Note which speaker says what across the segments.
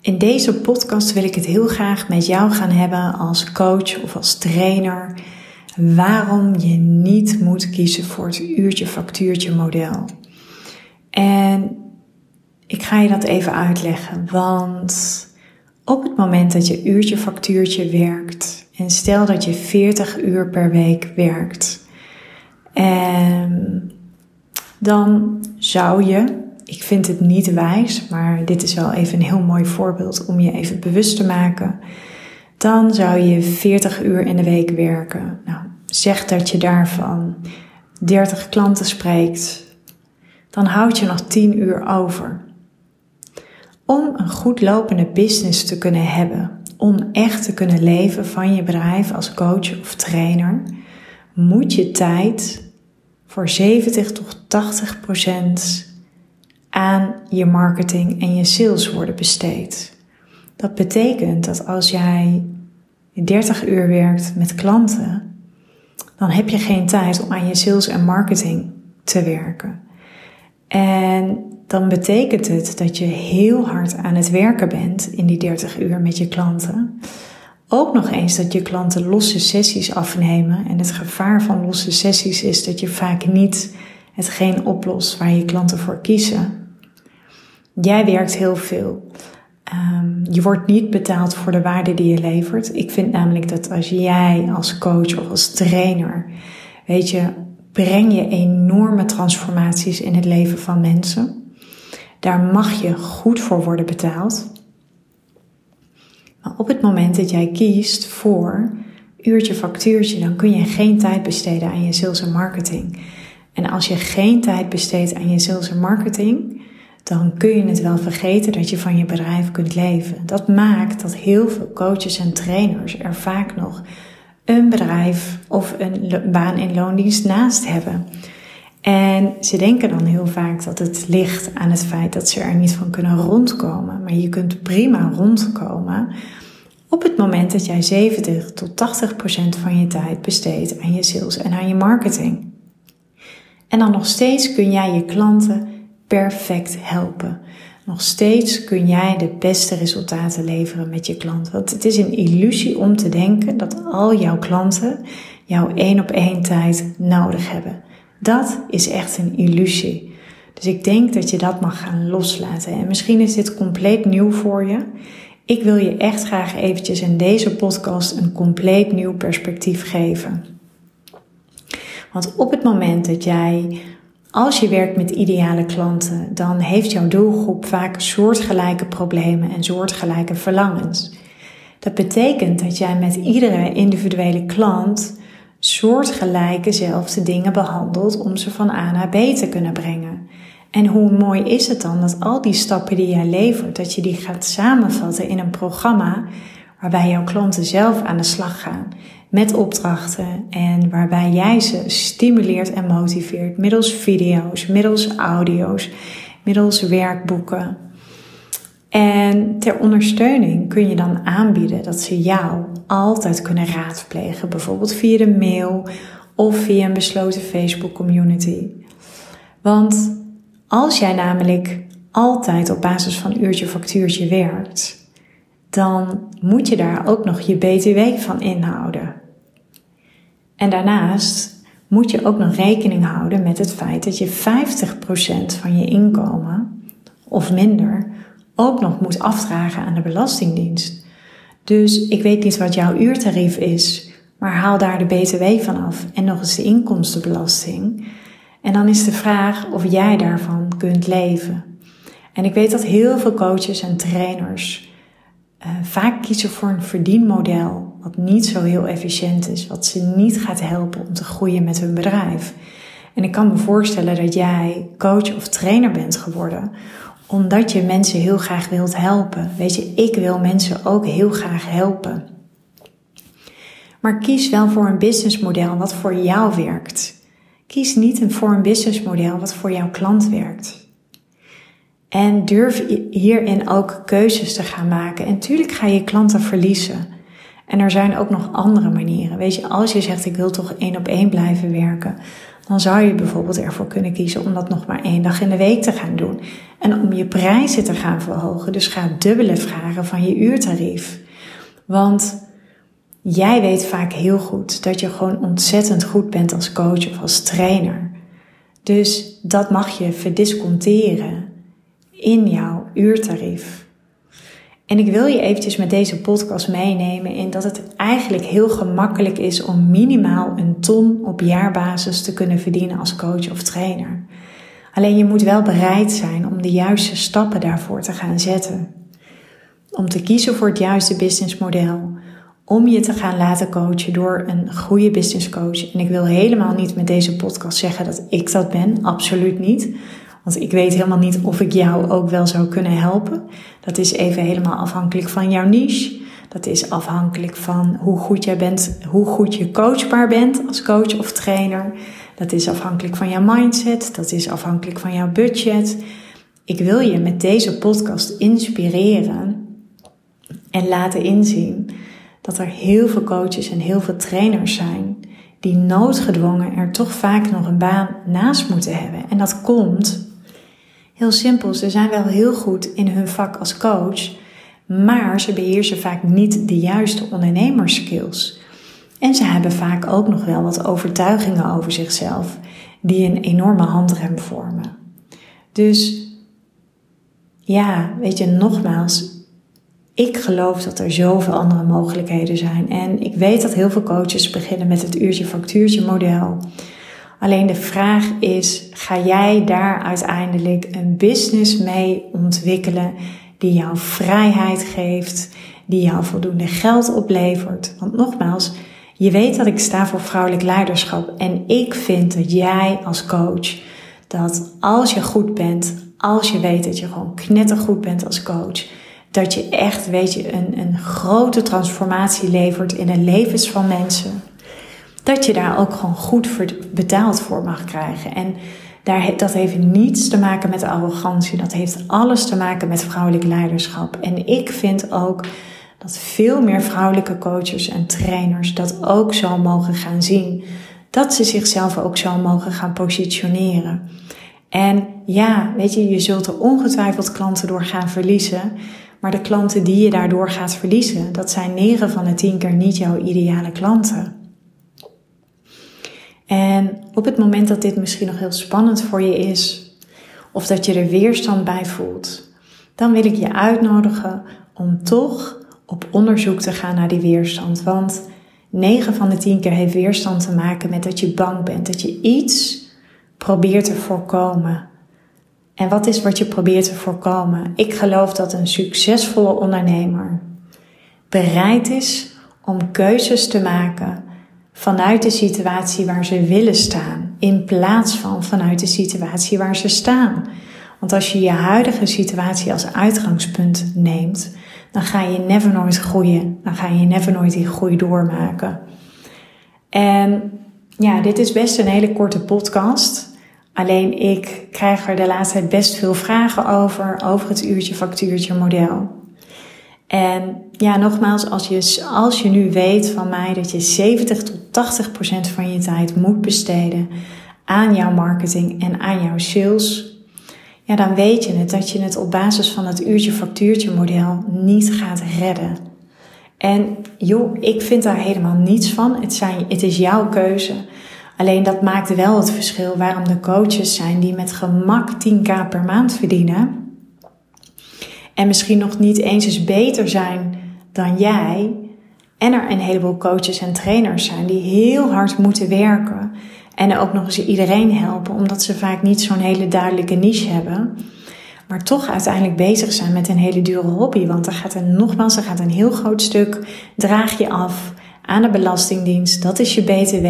Speaker 1: In deze podcast wil ik het heel graag met jou gaan hebben als coach of als trainer. Waarom je niet moet kiezen voor het uurtje-factuurtje model. En ik ga je dat even uitleggen, want op het moment dat je uurtje-factuurtje werkt en stel dat je 40 uur per week werkt, en dan zou je ik vind het niet wijs, maar dit is wel even een heel mooi voorbeeld om je even bewust te maken. Dan zou je 40 uur in de week werken. Nou, zeg dat je daarvan 30 klanten spreekt. Dan houd je nog 10 uur over. Om een goed lopende business te kunnen hebben, om echt te kunnen leven van je bedrijf als coach of trainer, moet je tijd voor 70 tot 80 procent aan je marketing en je sales worden besteed. Dat betekent dat als jij 30 uur werkt met klanten, dan heb je geen tijd om aan je sales en marketing te werken. En dan betekent het dat je heel hard aan het werken bent in die 30 uur met je klanten. Ook nog eens dat je klanten losse sessies afnemen. En het gevaar van losse sessies is dat je vaak niet hetgeen oplost waar je klanten voor kiezen. Jij werkt heel veel. Um, je wordt niet betaald voor de waarde die je levert. Ik vind namelijk dat als jij als coach of als trainer, weet je, breng je enorme transformaties in het leven van mensen. Daar mag je goed voor worden betaald. Maar op het moment dat jij kiest voor uurtje factuurtje, dan kun je geen tijd besteden aan je sales en marketing. En als je geen tijd besteedt aan je sales en marketing, dan kun je het wel vergeten dat je van je bedrijf kunt leven. Dat maakt dat heel veel coaches en trainers er vaak nog een bedrijf of een baan in loondienst naast hebben. En ze denken dan heel vaak dat het ligt aan het feit dat ze er niet van kunnen rondkomen. Maar je kunt prima rondkomen op het moment dat jij 70 tot 80 procent van je tijd besteedt aan je sales en aan je marketing. En dan nog steeds kun jij je klanten perfect helpen. Nog steeds kun jij de beste resultaten leveren met je klant. Want het is een illusie om te denken dat al jouw klanten jouw één op één tijd nodig hebben. Dat is echt een illusie. Dus ik denk dat je dat mag gaan loslaten. En misschien is dit compleet nieuw voor je. Ik wil je echt graag eventjes in deze podcast een compleet nieuw perspectief geven. Want op het moment dat jij als je werkt met ideale klanten, dan heeft jouw doelgroep vaak soortgelijke problemen en soortgelijke verlangens. Dat betekent dat jij met iedere individuele klant soortgelijke zelfde dingen behandelt om ze van A naar B te kunnen brengen. En hoe mooi is het dan dat al die stappen die jij levert, dat je die gaat samenvatten in een programma waarbij jouw klanten zelf aan de slag gaan met opdrachten en waarbij jij ze stimuleert en motiveert middels video's, middels audio's, middels werkboeken. En ter ondersteuning kun je dan aanbieden dat ze jou altijd kunnen raadplegen, bijvoorbeeld via de mail of via een besloten Facebook community. Want als jij namelijk altijd op basis van uurtje factuurtje werkt, dan moet je daar ook nog je BTW van inhouden. En daarnaast moet je ook nog rekening houden met het feit dat je 50% van je inkomen of minder ook nog moet afdragen aan de Belastingdienst. Dus ik weet niet wat jouw uurtarief is, maar haal daar de BTW van af en nog eens de inkomstenbelasting. En dan is de vraag of jij daarvan kunt leven. En ik weet dat heel veel coaches en trainers uh, vaak kiezen voor een verdienmodel wat niet zo heel efficiënt is, wat ze niet gaat helpen om te groeien met hun bedrijf. En ik kan me voorstellen dat jij coach of trainer bent geworden omdat je mensen heel graag wilt helpen. Weet je, ik wil mensen ook heel graag helpen. Maar kies wel voor een businessmodel wat voor jou werkt. Kies niet voor een businessmodel wat voor jouw klant werkt. En durf hierin ook keuzes te gaan maken. En tuurlijk ga je klanten verliezen. En er zijn ook nog andere manieren. Weet je, als je zegt ik wil toch één op één blijven werken, dan zou je bijvoorbeeld ervoor kunnen kiezen om dat nog maar één dag in de week te gaan doen. En om je prijzen te gaan verhogen. Dus ga dubbele vragen van je uurtarief. Want jij weet vaak heel goed dat je gewoon ontzettend goed bent als coach of als trainer. Dus dat mag je verdisconteren in jouw uurtarief. En ik wil je eventjes met deze podcast meenemen in dat het eigenlijk heel gemakkelijk is om minimaal een ton op jaarbasis te kunnen verdienen als coach of trainer. Alleen je moet wel bereid zijn om de juiste stappen daarvoor te gaan zetten. Om te kiezen voor het juiste businessmodel. Om je te gaan laten coachen door een goede business coach. En ik wil helemaal niet met deze podcast zeggen dat ik dat ben. Absoluut niet. Want ik weet helemaal niet of ik jou ook wel zou kunnen helpen. Dat is even helemaal afhankelijk van jouw niche. Dat is afhankelijk van hoe goed jij bent, hoe goed je coachbaar bent als coach of trainer. Dat is afhankelijk van jouw mindset. Dat is afhankelijk van jouw budget. Ik wil je met deze podcast inspireren en laten inzien dat er heel veel coaches en heel veel trainers zijn die noodgedwongen er toch vaak nog een baan naast moeten hebben. En dat komt Heel simpel, ze zijn wel heel goed in hun vak als coach, maar ze beheersen vaak niet de juiste ondernemerskills. En ze hebben vaak ook nog wel wat overtuigingen over zichzelf, die een enorme handrem vormen. Dus ja, weet je, nogmaals, ik geloof dat er zoveel andere mogelijkheden zijn. En ik weet dat heel veel coaches beginnen met het uurtje-factuurtje model. Alleen de vraag is, ga jij daar uiteindelijk een business mee ontwikkelen die jou vrijheid geeft, die jou voldoende geld oplevert? Want nogmaals, je weet dat ik sta voor vrouwelijk leiderschap en ik vind dat jij als coach, dat als je goed bent, als je weet dat je gewoon knettergoed bent als coach, dat je echt, weet je, een, een grote transformatie levert in de levens van mensen dat je daar ook gewoon goed betaald voor mag krijgen. En daar, dat heeft niets te maken met arrogantie. Dat heeft alles te maken met vrouwelijk leiderschap. En ik vind ook dat veel meer vrouwelijke coaches en trainers dat ook zo mogen gaan zien. Dat ze zichzelf ook zo mogen gaan positioneren. En ja, weet je, je zult er ongetwijfeld klanten door gaan verliezen. Maar de klanten die je daardoor gaat verliezen, dat zijn 9 van de 10 keer niet jouw ideale klanten. En op het moment dat dit misschien nog heel spannend voor je is, of dat je er weerstand bij voelt, dan wil ik je uitnodigen om toch op onderzoek te gaan naar die weerstand. Want 9 van de 10 keer heeft weerstand te maken met dat je bang bent, dat je iets probeert te voorkomen. En wat is wat je probeert te voorkomen? Ik geloof dat een succesvolle ondernemer bereid is om keuzes te maken vanuit de situatie waar ze willen staan, in plaats van vanuit de situatie waar ze staan. Want als je je huidige situatie als uitgangspunt neemt, dan ga je never nooit groeien. Dan ga je never nooit die groei doormaken. En ja, dit is best een hele korte podcast. Alleen ik krijg er de laatste tijd best veel vragen over, over het uurtje-factuurtje model. En ja, nogmaals, als je, als je nu weet van mij dat je 70 tot 80 procent van je tijd moet besteden aan jouw marketing en aan jouw sales, ja, dan weet je het dat je het op basis van het uurtje-factuurtje model niet gaat redden. En joh, ik vind daar helemaal niets van. Het, zijn, het is jouw keuze. Alleen dat maakt wel het verschil waarom de coaches zijn die met gemak 10k per maand verdienen en misschien nog niet eens eens beter zijn dan jij. En er een heleboel coaches en trainers zijn die heel hard moeten werken. En ook nog eens iedereen helpen, omdat ze vaak niet zo'n hele duidelijke niche hebben. Maar toch uiteindelijk bezig zijn met een hele dure hobby. Want er gaat er nogmaals, er gaat een heel groot stuk, draag je af aan de Belastingdienst. Dat is je BTW.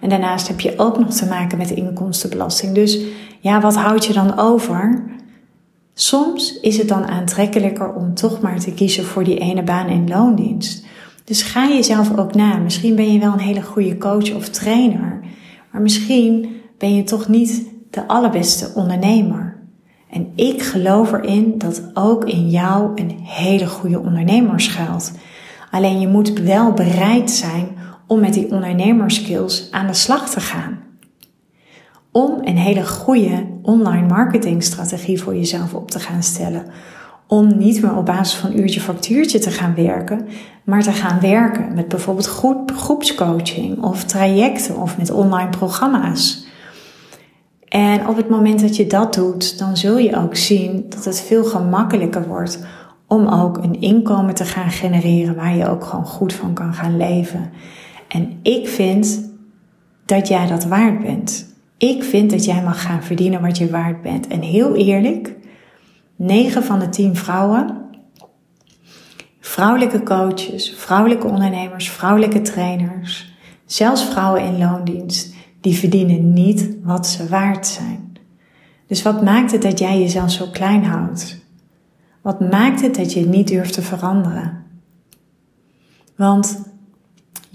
Speaker 1: En daarnaast heb je ook nog te maken met de inkomstenbelasting. Dus ja, wat houd je dan over? Soms is het dan aantrekkelijker om toch maar te kiezen voor die ene baan in loondienst. Dus ga jezelf ook na. Misschien ben je wel een hele goede coach of trainer, maar misschien ben je toch niet de allerbeste ondernemer. En ik geloof erin dat ook in jou een hele goede ondernemer schuilt. Alleen je moet wel bereid zijn om met die ondernemerskills aan de slag te gaan. Om een hele goede online marketingstrategie voor jezelf op te gaan stellen. Om niet meer op basis van uurtje factuurtje te gaan werken, maar te gaan werken met bijvoorbeeld groepscoaching of trajecten of met online programma's. En op het moment dat je dat doet, dan zul je ook zien dat het veel gemakkelijker wordt om ook een inkomen te gaan genereren waar je ook gewoon goed van kan gaan leven. En ik vind dat jij dat waard bent. Ik vind dat jij mag gaan verdienen wat je waard bent. En heel eerlijk, 9 van de 10 vrouwen, vrouwelijke coaches, vrouwelijke ondernemers, vrouwelijke trainers, zelfs vrouwen in loondienst, die verdienen niet wat ze waard zijn. Dus wat maakt het dat jij jezelf zo klein houdt? Wat maakt het dat je niet durft te veranderen? Want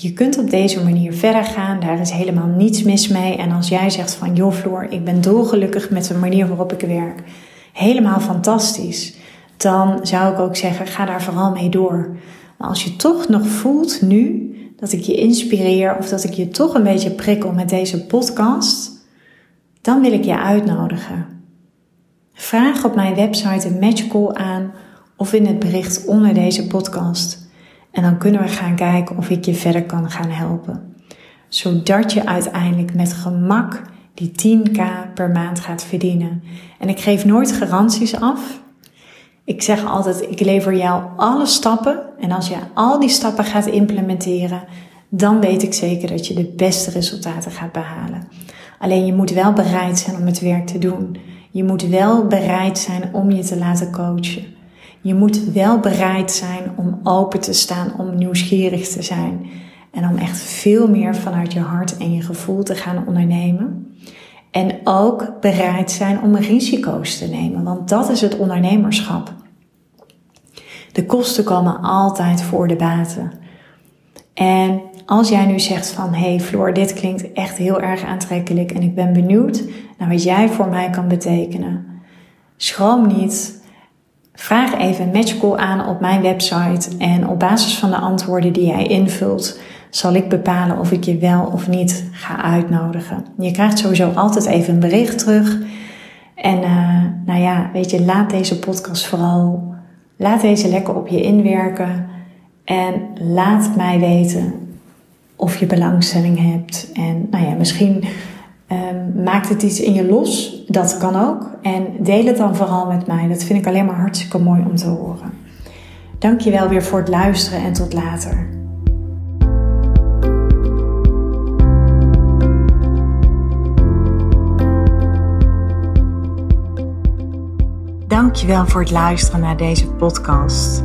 Speaker 1: je kunt op deze manier verder gaan, daar is helemaal niets mis mee. En als jij zegt van, joh Floor, ik ben dolgelukkig met de manier waarop ik werk, helemaal fantastisch, dan zou ik ook zeggen, ga daar vooral mee door. Maar als je toch nog voelt nu dat ik je inspireer of dat ik je toch een beetje prikkel met deze podcast, dan wil ik je uitnodigen. Vraag op mijn website een matchcall aan of in het bericht onder deze podcast. En dan kunnen we gaan kijken of ik je verder kan gaan helpen. Zodat je uiteindelijk met gemak die 10k per maand gaat verdienen. En ik geef nooit garanties af. Ik zeg altijd, ik lever jou alle stappen. En als je al die stappen gaat implementeren, dan weet ik zeker dat je de beste resultaten gaat behalen. Alleen je moet wel bereid zijn om het werk te doen. Je moet wel bereid zijn om je te laten coachen. Je moet wel bereid zijn om open te staan, om nieuwsgierig te zijn. En om echt veel meer vanuit je hart en je gevoel te gaan ondernemen. En ook bereid zijn om risico's te nemen, want dat is het ondernemerschap. De kosten komen altijd voor de baten. En als jij nu zegt van, hey Floor, dit klinkt echt heel erg aantrekkelijk en ik ben benieuwd naar wat jij voor mij kan betekenen. Schroom niet. Vraag even een aan op mijn website en op basis van de antwoorden die jij invult, zal ik bepalen of ik je wel of niet ga uitnodigen. Je krijgt sowieso altijd even een bericht terug. En uh, nou ja, weet je, laat deze podcast vooral, laat deze lekker op je inwerken. En laat mij weten of je belangstelling hebt. En nou ja, misschien um, maakt het iets in je los. Dat kan ook. En deel het dan vooral met mij. Dat vind ik alleen maar hartstikke mooi om te horen. Dankjewel weer voor het luisteren en tot later. Dankjewel voor het luisteren naar deze podcast.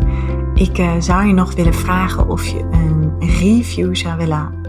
Speaker 1: Ik uh, zou je nog willen vragen of je een review zou willen